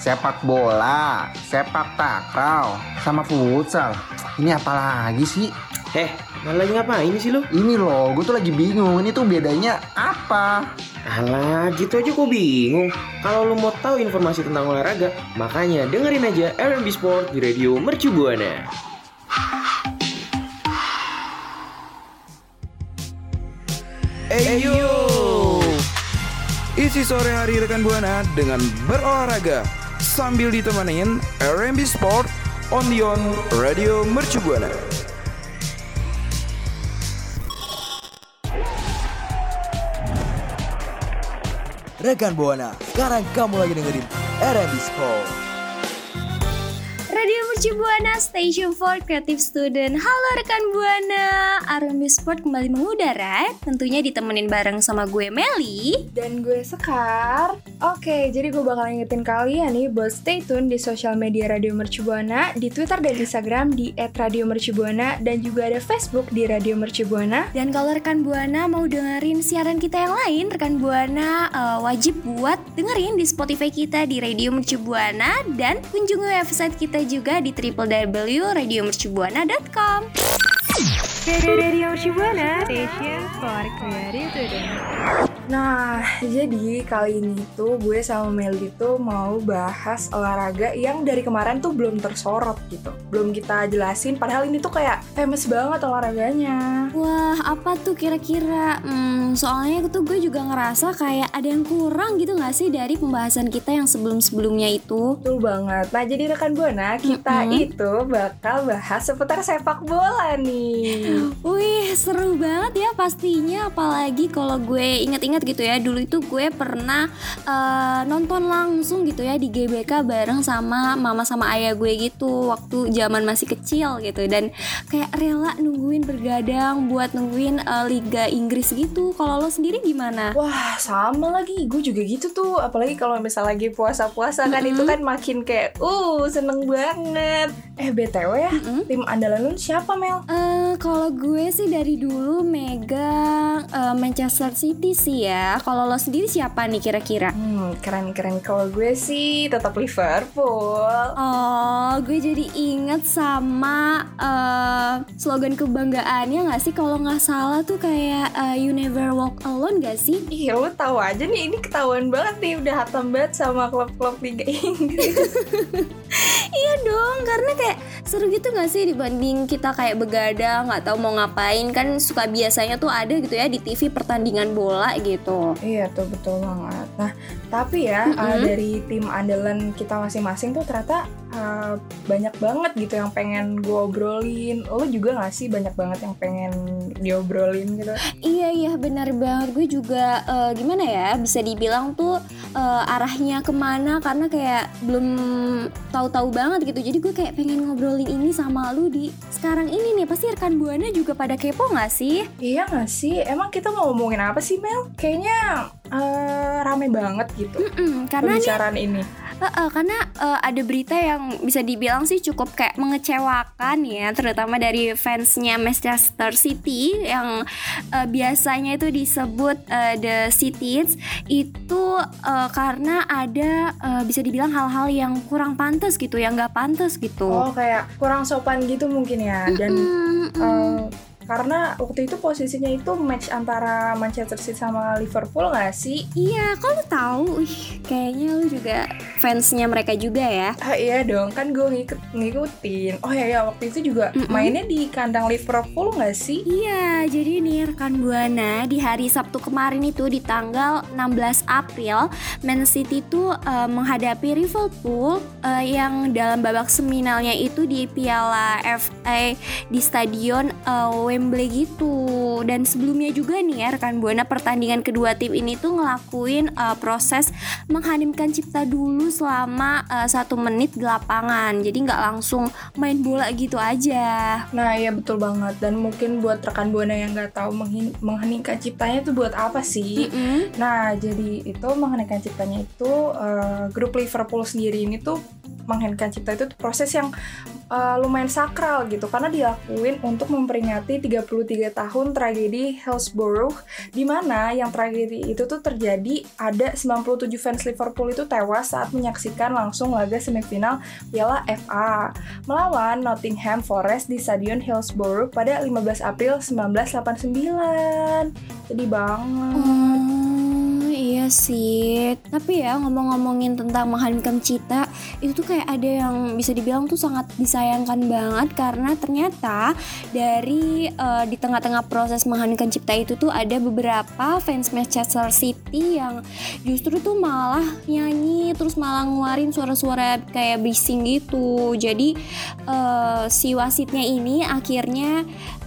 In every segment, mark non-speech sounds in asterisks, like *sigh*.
sepak bola, sepak takraw, sama futsal. Ini apa lagi sih? Eh, malah lagi ngapain sih lu? Ini loh, gue tuh lagi bingung. Ini tuh bedanya apa? Alah, gitu aja kok bingung. Kalau lu mau tahu informasi tentang olahraga, makanya dengerin aja R&B Sport di Radio Mercu Buana. Eyo Isi sore hari rekan Buana dengan berolahraga Sambil ditemenin R&B Sport on the on Radio Mercu Buana Rekan Buana, sekarang kamu lagi dengerin R&B Sport. Mercu Buana Station for Creative Student. Halo rekan Buana R&B Sport kembali mengudara. Tentunya ditemenin bareng sama gue Meli. Dan gue Sekar. Oke, jadi gue bakal ingetin kalian nih Buat stay tune di sosial media Radio Mercu Buana Di Twitter dan Instagram di @radiomercubuana Dan juga ada Facebook di Radio Mercu Buana. Dan kalau rekan Buana mau dengerin siaran kita yang lain Rekan Buana uh, wajib buat dengerin di Spotify kita di Radio Mercu Buana Dan kunjungi website kita juga di www.radiomercubuana.com Radio Mercu Buana Station for Creative Nah, jadi kali ini tuh gue sama Meli tuh mau bahas olahraga yang dari kemarin tuh belum tersorot gitu. Belum kita jelasin, padahal ini tuh kayak famous banget olahraganya. Wah, apa tuh kira-kira? Hmm, soalnya tuh gue juga ngerasa kayak ada yang kurang gitu gak sih dari pembahasan kita yang sebelum-sebelumnya itu? Betul banget. Nah, jadi rekan Buana, kita Mm-mm. itu bakal bahas seputar sepak bola nih. Wih, seru banget ya pastinya apalagi kalau gue inget-inget gitu ya. Dulu itu gue pernah eh, nonton langsung gitu ya di GBK bareng sama mama sama ayah gue gitu waktu zaman masih kecil gitu dan kayak rela nungguin bergadang buat nungguin eh, Liga Inggris gitu. Kalau lo sendiri gimana? Wah, sama lagi. Gue juga gitu tuh. Apalagi kalau misal lagi puasa-puasa kan Mm-mm. itu kan makin kayak, uh, seneng banget. Eh, BTW ya, Mm-mm. tim andalan lu siapa, Mel? Eh, kalau gue sih dari dulu megang eh, Manchester City sih ya. Kalau lo sendiri siapa nih kira-kira? Hmm, keren-keren. Kalau gue sih tetap Liverpool. Oh, gue jadi inget sama eh, slogan kebanggaannya nggak sih? Kalau nggak salah tuh kayak eh, You Never Walk Alone gak sih? Ih, lu tahu aja nih, ini ketahuan banget nih udah hatam banget sama klub-klub Liga Inggris. *laughs* Iya dong, karena kayak seru gitu gak sih dibanding kita kayak begadang nggak tahu mau ngapain kan suka biasanya tuh ada gitu ya di TV pertandingan bola gitu. Iya tuh betul banget. Nah, tapi ya Mm-mm. uh, dari tim andalan kita masing-masing tuh ternyata uh, banyak banget gitu yang pengen gue obrolin. Lo juga gak sih banyak banget yang pengen diobrolin gitu? Iya iya benar banget gue juga eh, gimana ya bisa dibilang tuh eh, arahnya ke mana karena kayak belum tahu-tahu banget gitu jadi gue kayak pengen ngobrolin ini sama lu di sekarang ini nih pasti rekan buana juga pada kepo nggak sih? Iya gak sih? Emang kita mau ngomongin apa sih Mel? Kayaknya uh, rame banget gitu Mm-mm, karena nih pembicaraan ini. eh, eh, karena eh, ada berita yang bisa dibilang sih cukup kayak mengecewakan ya terutama dari fansnya Manchester City yang eh, biasanya itu disebut eh, the Cities itu eh, karena ada eh, bisa dibilang hal-hal yang kurang pantas gitu yang nggak pantas gitu. Oh kayak kurang sopan gitu mungkin ya dan Mm, mm. eh, karena waktu itu posisinya itu match antara Manchester City sama Liverpool gak sih? Iya, kok lu tahu? Ih, kayaknya lu juga fansnya mereka juga ya. Ah iya dong, kan gue ngikut, ngikutin. Oh iya, ya waktu itu juga Mm-mm. mainnya di kandang Liverpool gak sih? Iya, jadi nih rekan Buana di hari Sabtu kemarin itu di tanggal 16 April Man City tuh eh, menghadapi Liverpool eh, yang dalam babak seminalnya itu di Piala FA di stadion eh, Wembley gitu. Dan sebelumnya juga nih ya rekan Buana pertandingan kedua tim ini tuh ngelakuin eh, proses menghanimkan cipta dulu selama eh, satu menit di lapangan. Jadi nggak langsung main bola gitu aja. Nah iya betul banget dan mungkin buat rekan buana yang nggak tahu mengheningkan ciptanya itu buat apa sih? Mm-mm. Nah jadi itu mengheningkan ciptanya itu eh, grup Liverpool sendiri ini tuh mengheningkan cipta itu proses yang uh, lumayan sakral gitu karena dilakuin untuk memperingati 33 tahun tragedi Hillsborough di mana yang tragedi itu tuh terjadi ada 97 fans Liverpool itu tewas saat menyaksikan langsung laga semifinal Piala FA melawan Nottingham Forest di Stadion Hillsborough pada 15 April 1989. Sedih banget. Hmm, iya sih. Tapi ya ngomong-ngomongin tentang menghadirkan cita, itu tuh kayak ada yang bisa dibilang tuh sangat disayangkan banget karena ternyata dari uh, di tengah-tengah proses menghadirkan cipta itu tuh ada beberapa fans Manchester City yang justru tuh malah nyanyi terus malah ngeluarin suara-suara kayak bising gitu. Jadi uh, si wasitnya ini akhirnya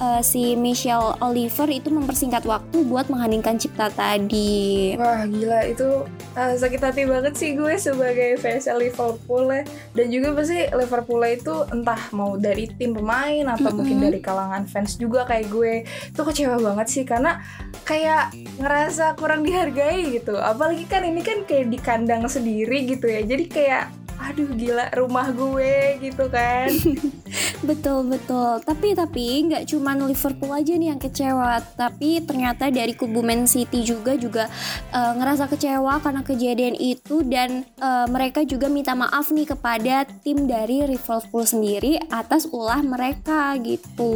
uh, si Michelle Oliver itu mempersingkat waktu buat mengheningkan cipta tadi. Wah gila itu uh, sakit hati banget sih gue sebagai fans Liverpool ya. Dan juga pasti Liverpool itu entah mau dari tim pemain atau mm -hmm. mungkin dari kalangan fans juga kayak gue itu kecewa banget sih karena kayak ngerasa kurang dihargai gitu. Apalagi kan ini kan kayak di kandang sendiri gitu ya. Jadi kayak aduh gila rumah gue gitu kan. *laughs* Betul betul. Tapi tapi nggak cuman Liverpool aja nih yang kecewa. Tapi ternyata dari kubu Man City juga juga uh, ngerasa kecewa karena kejadian itu. Dan uh, mereka juga minta maaf nih kepada tim dari Liverpool sendiri atas ulah mereka gitu.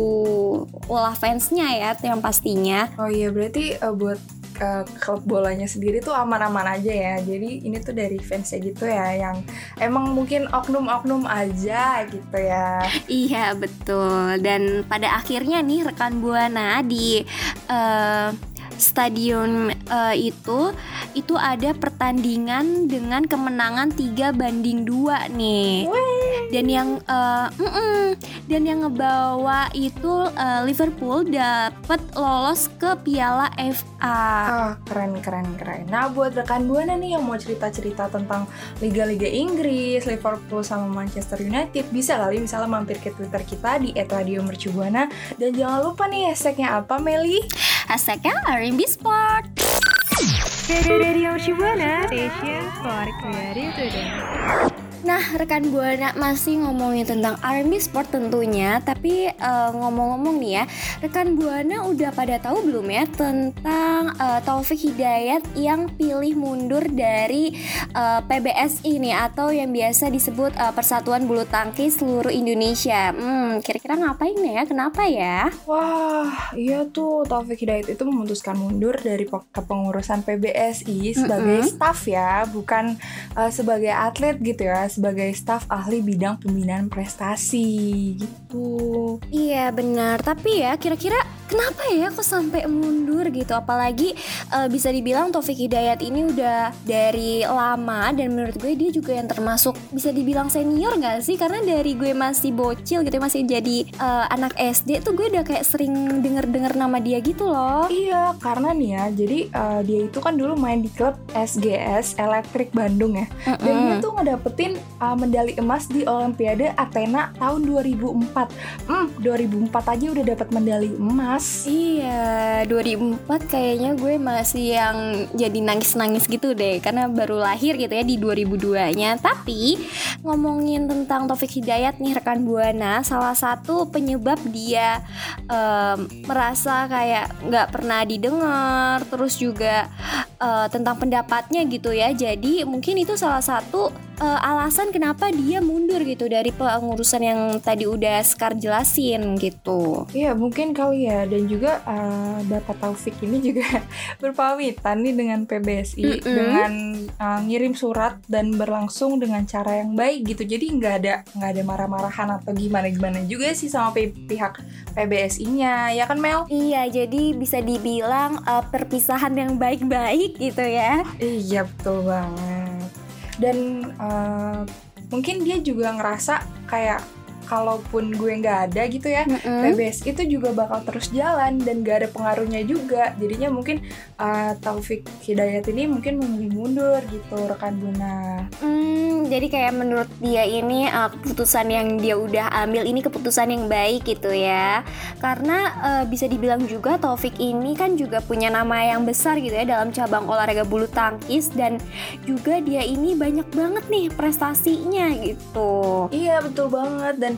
Ulah fansnya ya yang pastinya. Oh iya berarti uh, buat uh, klub bolanya sendiri tuh aman-aman aja ya. Jadi ini tuh dari fansnya gitu ya yang emang mungkin oknum-oknum aja gitu ya. Iya betul. Dan pada akhirnya nih rekan buana di uh, stadion uh, itu itu ada pertandingan dengan kemenangan 3 banding 2 nih. Dan yang uh, mm -mm, dan yang ngebawa itu uh, Liverpool dapat lolos ke Piala FA. Oh, keren keren keren. Nah, buat rekan Buana nih yang mau cerita-cerita tentang liga-liga Inggris, Liverpool sama Manchester United, bisa kali misalnya mampir ke Twitter kita di @radiomercubuana dan jangan lupa nih hashtagnya apa Meli? Hashtagnya R&B Sport. Radio Shibuana, station for creative Nah, rekan Buana masih ngomongin tentang R&B Sport tentunya, tapi uh, ngomong-ngomong nih ya, rekan Buana udah pada tahu belum ya tentang uh, Taufik Hidayat yang pilih mundur dari uh, PBSI nih atau yang biasa disebut uh, Persatuan Bulu Tangkis seluruh Indonesia. Hmm, kira-kira ngapain ya? Kenapa ya? Wah, iya tuh Taufik Hidayat itu memutuskan mundur dari kepengurusan PBSI sebagai mm -hmm. staff ya, bukan uh, sebagai atlet gitu ya sebagai staf ahli bidang pembinaan prestasi gitu. Iya benar, tapi ya kira-kira kenapa ya kok sampai mundur gitu? Apalagi uh, bisa dibilang Taufik Hidayat ini udah dari lama dan menurut gue dia juga yang termasuk bisa dibilang senior gak sih? Karena dari gue masih bocil gitu masih jadi uh, anak SD tuh gue udah kayak sering denger-denger nama dia gitu loh. Iya, karena nih ya, jadi uh, dia itu kan dulu main di klub SGS Elektrik Bandung ya. Mm -hmm. Dan dia tuh ngedapetin uh, medali emas di Olimpiade Athena tahun 2004. Hmm, 2004 aja udah dapat medali emas. Iya, 2004 kayaknya gue masih yang jadi nangis-nangis gitu deh karena baru lahir gitu ya di 2002-nya. Tapi ngomongin tentang Taufik Hidayat nih rekan Buana, salah satu penyebab dia um, merasa kayak nggak pernah didengar, terus juga uh, tentang pendapatnya gitu ya. Jadi mungkin itu salah satu uh, alasan kenapa dia mundur gitu dari pengurusan yang tadi udah Sekar jelasin gitu. Iya mungkin kali ya dan juga uh, dapat Taufik ini juga *laughs* berpamitan nih dengan PBSI mm -hmm. dengan uh, ngirim surat dan berlangsung dengan cara yang baik gitu. Jadi nggak ada nggak ada marah-marahan atau gimana gimana juga sih sama pihak PBSI-nya ya kan Mel? Iya jadi bisa dibilang uh, perpisahan yang baik-baik gitu ya. Iya betul banget dan uh, mungkin dia juga ngerasa kayak kalaupun gue nggak ada gitu ya Mm-mm. PBS itu juga bakal terus jalan dan gak ada pengaruhnya juga jadinya mungkin uh, Taufik Hidayat ini mungkin memilih mundur gitu rekan Buna Hmm, jadi kayak menurut dia ini uh, keputusan yang dia udah ambil ini keputusan yang baik gitu ya. Karena uh, bisa dibilang juga Taufik ini kan juga punya nama yang besar gitu ya dalam cabang olahraga bulu tangkis dan juga dia ini banyak banget nih prestasinya gitu. Iya betul banget dan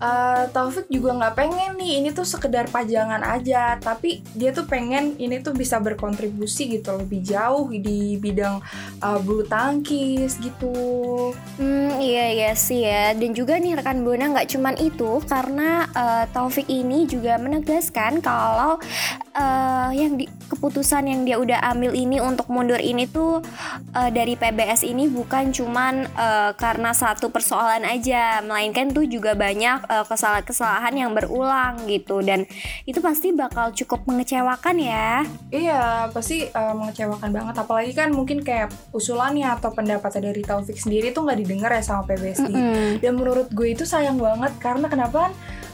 uh, Taufik juga nggak pengen nih ini tuh sekedar pajangan aja. Tapi dia tuh pengen ini tuh bisa berkontribusi gitu lebih jauh di bidang uh, bulu tangkis gitu. Hmm, iya iya sih ya. Dan juga nih rekan Buana nggak cuman itu karena uh, Taufik ini juga menegaskan kalau uh, yang di, keputusan yang dia udah ambil ini untuk mundur ini tuh uh, dari PBS ini bukan cuman uh, karena satu persoalan aja, melainkan tuh juga banyak kesalahan-kesalahan yang berulang gitu dan itu pasti bakal cukup mengecewakan ya. Iya, pasti uh, mengecewakan banget. Apalagi kan mungkin kayak usulannya atau pendapatnya dari Taufik sendiri tuh nggak didengar ya sama PBSD. Mm-mm. Dan menurut gue itu sayang banget karena kenapa kan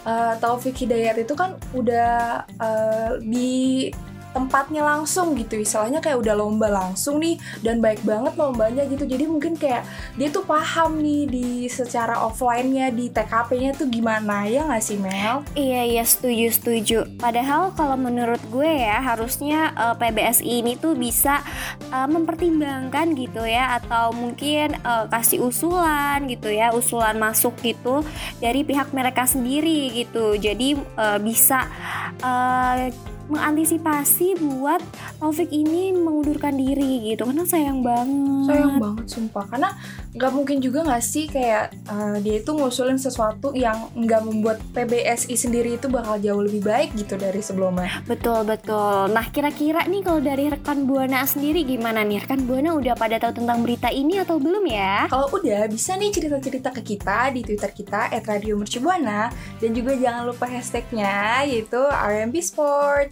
uh, Taufik Hidayat itu kan udah uh, di tempatnya langsung gitu istilahnya kayak udah lomba langsung nih dan baik banget lombanya gitu jadi mungkin kayak dia tuh paham nih di secara offline-nya di TKP-nya tuh gimana ya nggak sih Mel? Iya iya setuju setuju. Padahal kalau menurut gue ya harusnya eh, PBSI ini tuh bisa eh, mempertimbangkan gitu ya atau mungkin eh, kasih usulan gitu ya usulan masuk gitu dari pihak mereka sendiri gitu. Jadi eh, bisa eh, mengantisipasi buat Taufik ini mengundurkan diri gitu karena sayang banget. Sayang banget sumpah karena nggak mungkin juga nggak sih kayak uh, dia itu ngusulin sesuatu yang nggak membuat PBSI sendiri itu bakal jauh lebih baik gitu dari sebelumnya. Betul betul. Nah kira-kira nih kalau dari rekan buana sendiri gimana nih? Rekan buana udah pada tahu tentang berita ini atau belum ya? Kalau udah bisa nih cerita-cerita ke kita di Twitter kita @radiomercubuana dan juga jangan lupa hashtagnya yaitu RMB Sport.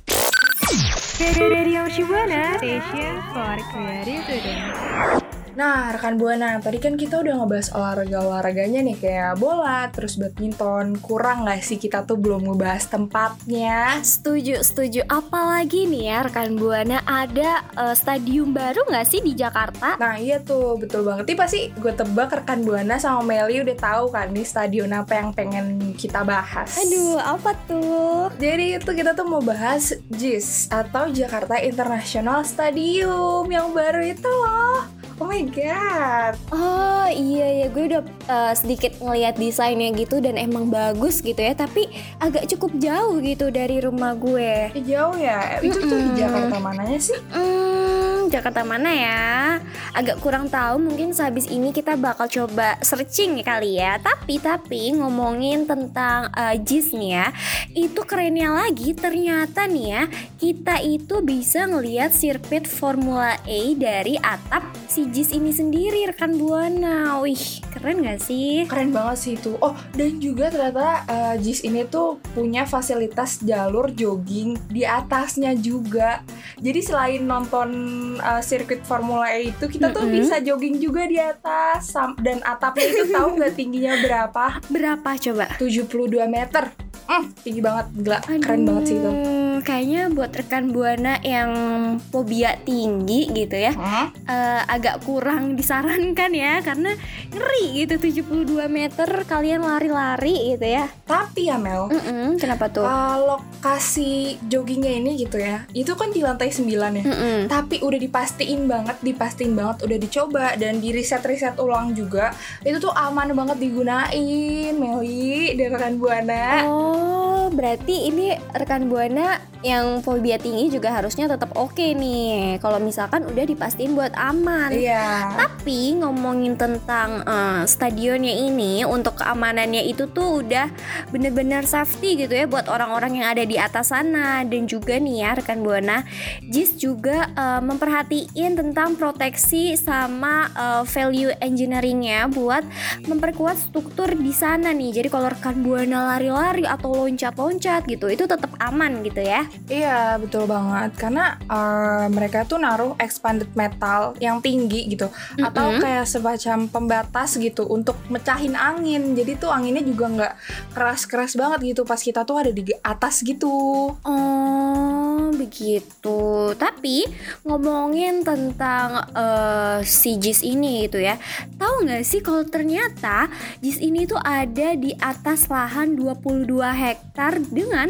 Radio Shibuana Station for Creative. Nah, rekan Buana, tadi kan kita udah ngebahas olahraga-olahraganya nih kayak bola, terus badminton. Kurang nggak sih kita tuh belum ngebahas tempatnya? Setuju, setuju. Apalagi nih ya rekan buana ada eh, stadium baru nggak sih di Jakarta? Nah iya tuh betul banget. Ini pasti gue tebak rekan Buana sama Meli udah tahu kan nih stadion apa yang pengen kita bahas. Aduh, apa tuh? Jadi itu kita tuh mau bahas JIS atau Jakarta International Stadium yang baru itu loh. Oh my god. Oh iya ya, gue udah eh, sedikit ngeliat desainnya gitu dan emang bagus gitu ya. Tapi agak cukup jauh gitu dari rumah gue. Jauh ya. Itu tuh di. Jakarta mananya sih? Hmm, Jakarta mana ya? Agak kurang tahu. Mungkin sehabis ini kita bakal coba searching kali ya. Tapi tapi ngomongin tentang eh, JIS nih ya, itu kerennya lagi ternyata nih ya kita itu bisa ngelihat sirkuit Formula E dari atap si JIS ini sendiri rekan buana. Wih keren gak sih? Keren banget sih itu. Oh, dan juga ternyata uh, JIS ini tuh punya fasilitas jalur jogging di atasnya juga. Jadi selain nonton uh, sirkuit Formula E itu, kita tuh Mm-mm. bisa jogging juga di atas. Dan atapnya itu tahu nggak tingginya berapa? Berapa coba? 72 meter. Hmm, tinggi banget, gila. Keren banget sih itu. Kayaknya buat rekan buana yang fobia tinggi gitu ya, Hmm? eh, agak kurang disarankan ya karena ngeri gitu 72 meter kalian lari-lari gitu ya. Tapi ya Mel, Mm-mm, kenapa tuh? uh, lokasi joggingnya ini gitu ya, itu kan di lantai 9 ya. Mm-mm. tapi udah dipastiin banget, dipastiin banget udah dicoba dan di riset-riset ulang juga itu tuh aman banget digunain Meli dan rekan buana. Oh, berarti ini rekan buana yang fobia tinggi juga harusnya tetap oke nih. Kalau misalkan udah dipastiin buat aman. Iya. Tapi ngomongin tentang eh, stadionnya ini untuk keamanannya itu tuh udah bener-bener safety gitu ya buat orang-orang yang ada di atas sana dan juga nih ya rekan buana JIS juga eh, memperhatiin tentang proteksi sama eh, value engineeringnya buat memperkuat struktur di sana nih. Jadi kalau rekan buana lari-lari atau loncat-loncat gitu itu tetap aman gitu ya. Iya betul banget karena uh, mereka tuh naruh expanded metal yang tinggi gitu Mm-mm. atau kayak semacam pembatas gitu untuk mecahin angin jadi tuh anginnya juga nggak keras-keras banget gitu pas kita tuh ada di atas gitu. Oh begitu. Tapi ngomongin tentang eh, si JIS ini gitu ya. Tahu nggak sih kalau ternyata JIS ini tuh ada di atas lahan 22 hektar dengan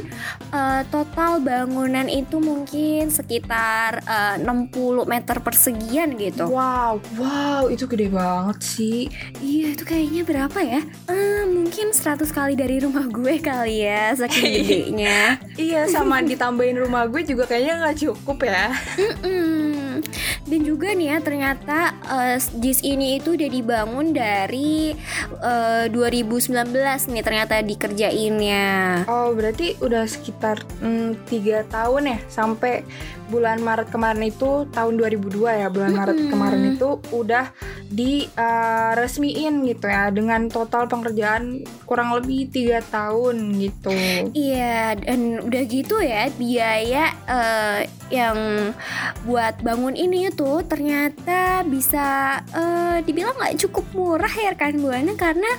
eh, total bangunan itu mungkin sekitar eh, 60 meter persegian gitu. Wow, wow itu gede banget sih. Iya itu kayaknya berapa ya? Eh, mungkin 100 kali dari rumah gue kali ya *laughs* saking gedenya. Iya sama ditambahin rumah gue juga kayaknya nggak cukup ya. Mm-mm. Dan juga nih ya ternyata eh, JIS ini itu udah dibangun dari eh, 2019 nih ternyata dikerjainnya. Oh berarti udah sekitar mm, tiga tahun ya sampai bulan Maret kemarin itu tahun 2002 ya bulan Maret Mm-mm. kemarin itu udah diresmiin gitu ya dengan total pengerjaan kurang lebih tiga tahun gitu. Iya dan udah gitu ya biaya eh, yang buat bangun ini tuh ternyata bisa eh, dibilang nggak cukup murah ya rekan buana karena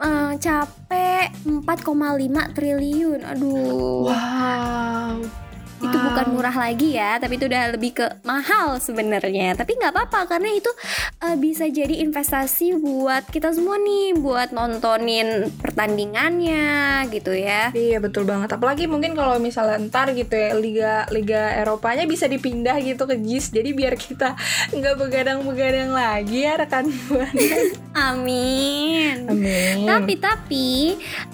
eh, capek 4,5 triliun. Aduh. Wow. Itu Wow. bukan murah lagi ya tapi itu udah lebih ke mahal sebenarnya tapi nggak apa-apa karena itu eh, bisa jadi investasi buat kita semua nih buat nontonin pertandingannya gitu ya Iya betul banget. Apalagi mungkin kalau misalnya ntar gitu ya liga liga Eropanya bisa dipindah gitu ke JIS. Jadi biar kita nggak begadang-begadang lagi ya rekan buana. *laughs* amin Amin. tapi tapi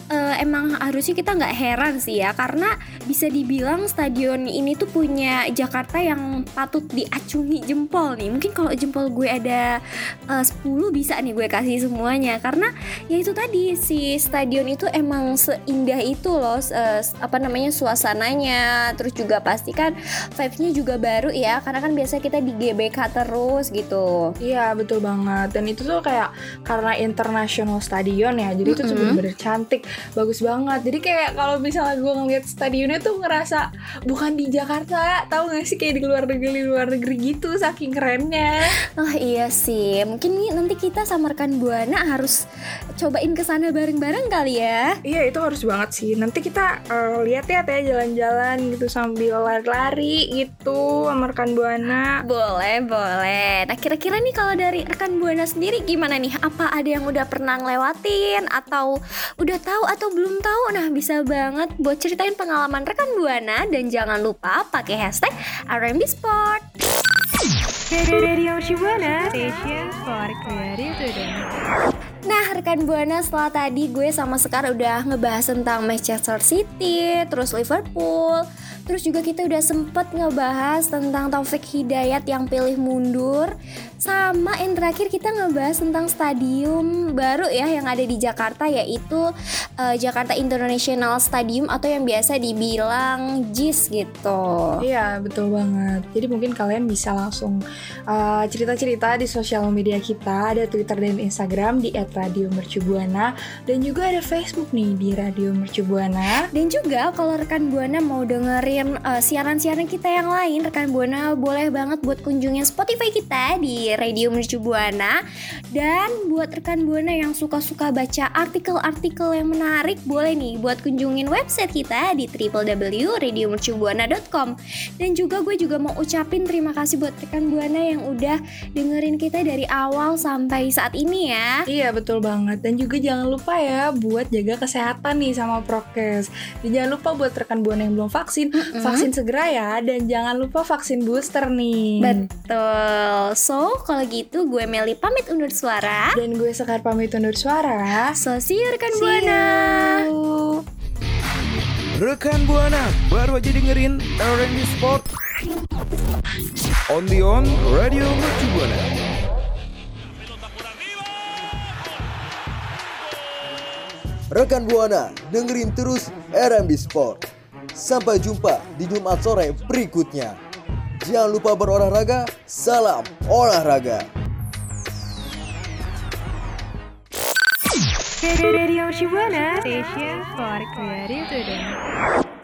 eh, emang harusnya kita nggak heran sih ya karena bisa dibilang stadion ini tuh punya Jakarta yang patut diacungi jempol nih. Mungkin kalau jempol gue ada eh, 10 bisa nih gue kasih semuanya. Karena ya itu tadi si stadion itu emang seindah itu loh eh, apa namanya suasananya. Terus juga pasti kan vibes-nya juga baru ya karena kan biasa kita di GBK terus gitu. Iya betul banget. Dan itu tuh kayak karena international stadion ya jadi itu tuh bener-bener cantik bagus banget. Jadi kayak kalau misalnya gue ngeliat stadionnya tuh ngerasa bukan di Jakarta tahu gak sih kayak di luar negeri luar negeri gitu saking kerennya Oh iya sih, mungkin nih nanti kita sama rekan Buana harus cobain ke sana bareng-bareng kali ya. iya itu harus banget sih nanti kita eh, lihat ya teh jalan-jalan gitu sambil lari-lari gitu sama rekan buana Boleh, boleh. Nah, kira-kira nih kalau dari rekan Buana sendiri gimana nih? Apa ada yang udah pernah ngelewatin atau udah tahu atau belum tahu? Nah, bisa banget buat ceritain pengalaman rekan Buana dan jangan lupa pakai hashtag RMB Sport. Nah, rekan Buana setelah tadi gue sama Sekar udah ngebahas tentang Manchester City, terus Liverpool, terus juga kita udah sempet ngebahas tentang Taufik Hidayat yang pilih mundur, sama yang terakhir kita ngebahas tentang stadium baru ya yang ada di Jakarta yaitu eh, Jakarta International Stadium atau yang biasa dibilang JIS gitu. Iya betul banget. Jadi mungkin kalian bisa langsung uh, cerita-cerita di sosial media kita, ada Twitter dan Instagram di @radiomercubuana dan juga ada Facebook nih di Radio Mercubuana. Dan juga kalau rekan Buana mau dengerin uh, siaran-siaran kita yang lain, rekan Buana boleh banget buat kunjungin Spotify kita di Radio Mercu Buana. Dan buat rekan Buana yang suka-suka baca artikel-artikel yang menarik, boleh nih buat kunjungin website kita di www.radiomercubuana.com. Dan juga gue juga mau ucapin terima kasih buat rekan Buana yang udah dengerin kita dari awal sampai saat ini ya. Iya betul banget dan juga jangan lupa ya buat jaga kesehatan nih sama prokes. Dan jangan lupa buat rekan buana yang belum vaksin, vaksin segera ya dan jangan lupa vaksin booster nih. Betul. So, kalau gitu gue Meli pamit undur suara. Dan gue Sekar pamit undur suara. So, see you rekan See Buana. you. Rekan Buana baru aja dengerin R&B Sport On the On Radio Mercu Buana Rekan Buana, dengerin terus RMB Sport. Sampai jumpa di Jumat sore berikutnya. Jangan lupa berolahraga, salam olahraga. Radio Shibuana Station for Creative Today.